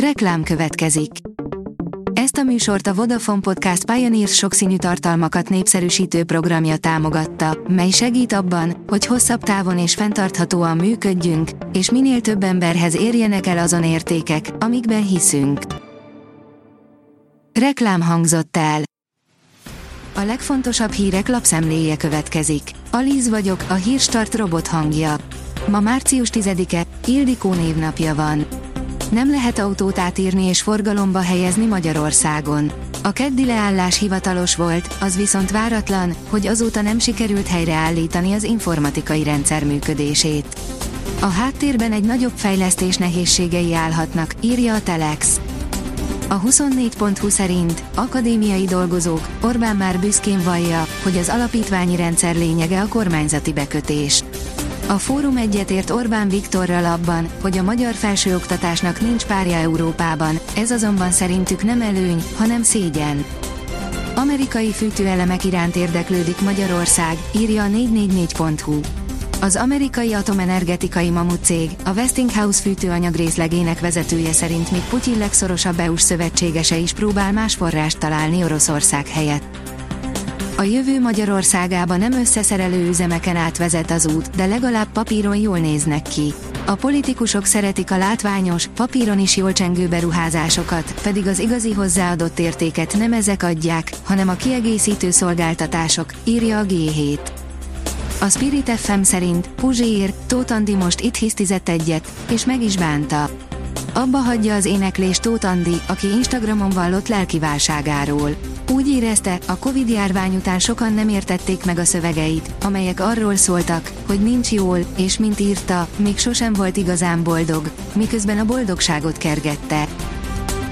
Reklám következik. Ezt a műsort a Vodafone Podcast Pioneers sokszínű tartalmakat népszerűsítő programja támogatta, mely segít abban, hogy hosszabb távon és fenntarthatóan működjünk, és minél több emberhez érjenek el azon értékek, amikben hiszünk. Reklám hangzott el. A legfontosabb hírek lapszemléje következik. Alíz vagyok, a hírstart robot hangja. Ma március 10-e, Ildikó névnapja van. Nem lehet autót átírni és forgalomba helyezni Magyarországon. A keddi leállás hivatalos volt, az viszont váratlan, hogy azóta nem sikerült helyreállítani az informatikai rendszer működését. A háttérben egy nagyobb fejlesztés nehézségei állhatnak, írja a Telex. A 24.20 szerint akadémiai dolgozók, Orbán már büszkén vallja, hogy az alapítványi rendszer lényege a kormányzati bekötés. A fórum egyetért Orbán Viktorral abban, hogy a magyar felsőoktatásnak nincs párja Európában, ez azonban szerintük nem előny, hanem szégyen. Amerikai fűtőelemek iránt érdeklődik Magyarország, írja a 444.hu. Az amerikai atomenergetikai mamut cég, a Westinghouse fűtőanyag részlegének vezetője szerint még Putyin legszorosabb EU-s szövetségese is próbál más forrást találni Oroszország helyett. A jövő Magyarországába nem összeszerelő üzemeken átvezet az út, de legalább papíron jól néznek ki. A politikusok szeretik a látványos, papíron is jól csengő beruházásokat, pedig az igazi hozzáadott értéket nem ezek adják, hanem a kiegészítő szolgáltatások, írja a G7. A Spirit FM szerint Puzsér, Tóth Andi most itt hisztizett egyet, és meg is bánta. Abba hagyja az éneklést Tóth Andi, aki Instagramon vallott lelkiválságáról. Úgy érezte, a Covid járvány után sokan nem értették meg a szövegeit, amelyek arról szóltak, hogy nincs jól, és mint írta, még sosem volt igazán boldog, miközben a boldogságot kergette.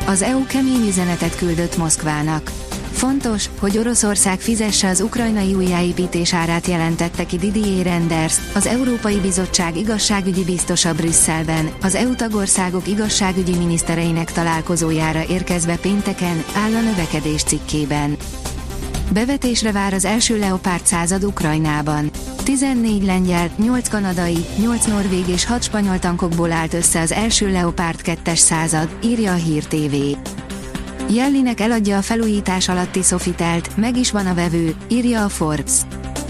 Az EU kemény üzenetet küldött Moszkvának. Fontos, hogy Oroszország fizesse az ukrajnai újjáépítés árát jelentette ki Didier Renders, az Európai Bizottság igazságügyi biztosa Brüsszelben, az EU tagországok igazságügyi minisztereinek találkozójára érkezve pénteken, áll a növekedés cikkében. Bevetésre vár az első Leopard század Ukrajnában. 14 lengyel, 8 kanadai, 8 norvég és 6 spanyol tankokból állt össze az első Leopard 2-es század, írja a Hír TV. Jellinek eladja a felújítás alatti Sofitelt, meg is van a vevő, írja a Forbes.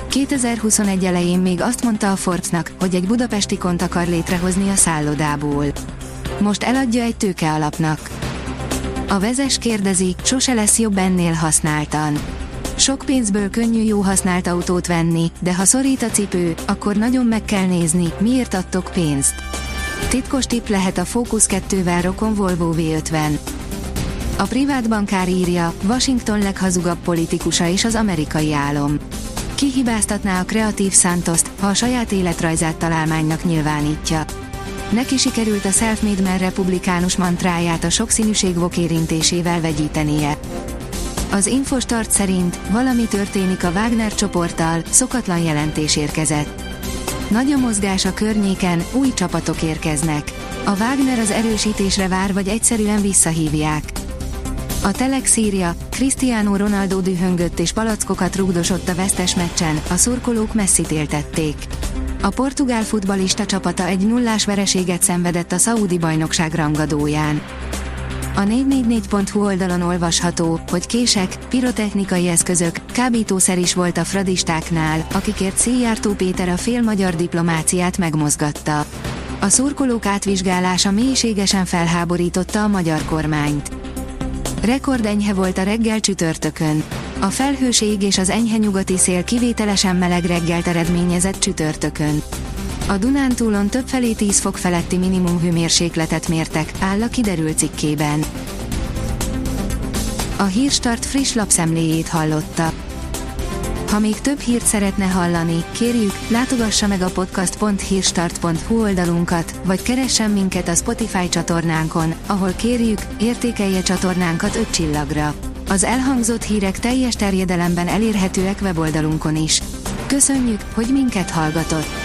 2021 elején még azt mondta a Forbesnak, hogy egy budapesti kont akar létrehozni a szállodából. Most eladja egy tőke alapnak. A vezes kérdezi, sose lesz jobb ennél használtan. Sok pénzből könnyű jó használt autót venni, de ha szorít a cipő, akkor nagyon meg kell nézni, miért adtok pénzt. Titkos tip lehet a Focus 2-vel rokon Volvo V50. A privát bankár írja, Washington leghazugabb politikusa is az amerikai álom. Ki hibáztatná a kreatív Santoszt, ha a saját életrajzát találmánynak nyilvánítja. Neki sikerült a self-made man republikánus mantráját a sokszínűség vokérintésével vegyítenie. Az Infostart szerint valami történik a Wagner csoporttal, szokatlan jelentés érkezett. Nagy a mozgás a környéken, új csapatok érkeznek. A Wagner az erősítésre vár vagy egyszerűen visszahívják. A Telex írja, Cristiano Ronaldo dühöngött és palackokat rúgdosott a vesztes meccsen, a szurkolók messzit éltették. A portugál futbalista csapata egy nullás vereséget szenvedett a Saudi bajnokság rangadóján. A 444.hu oldalon olvasható, hogy kések, pirotechnikai eszközök, kábítószer is volt a fradistáknál, akikért Széjártó Péter a fél magyar diplomáciát megmozgatta. A szurkolók átvizsgálása mélységesen felháborította a magyar kormányt. Rekordenyhe volt a reggel csütörtökön. A felhőség és az enyhe nyugati szél kivételesen meleg reggelt eredményezett csütörtökön. A Dunántúlon többfelé 10 fok feletti minimum hőmérsékletet mértek, áll a kiderült cikkében. A Hírstart friss lapszemléjét hallotta. Ha még több hírt szeretne hallani, kérjük, látogassa meg a podcast.hírstart.hu oldalunkat, vagy keressen minket a Spotify csatornánkon, ahol kérjük, értékelje csatornánkat 5 csillagra. Az elhangzott hírek teljes terjedelemben elérhetőek weboldalunkon is. Köszönjük, hogy minket hallgatott!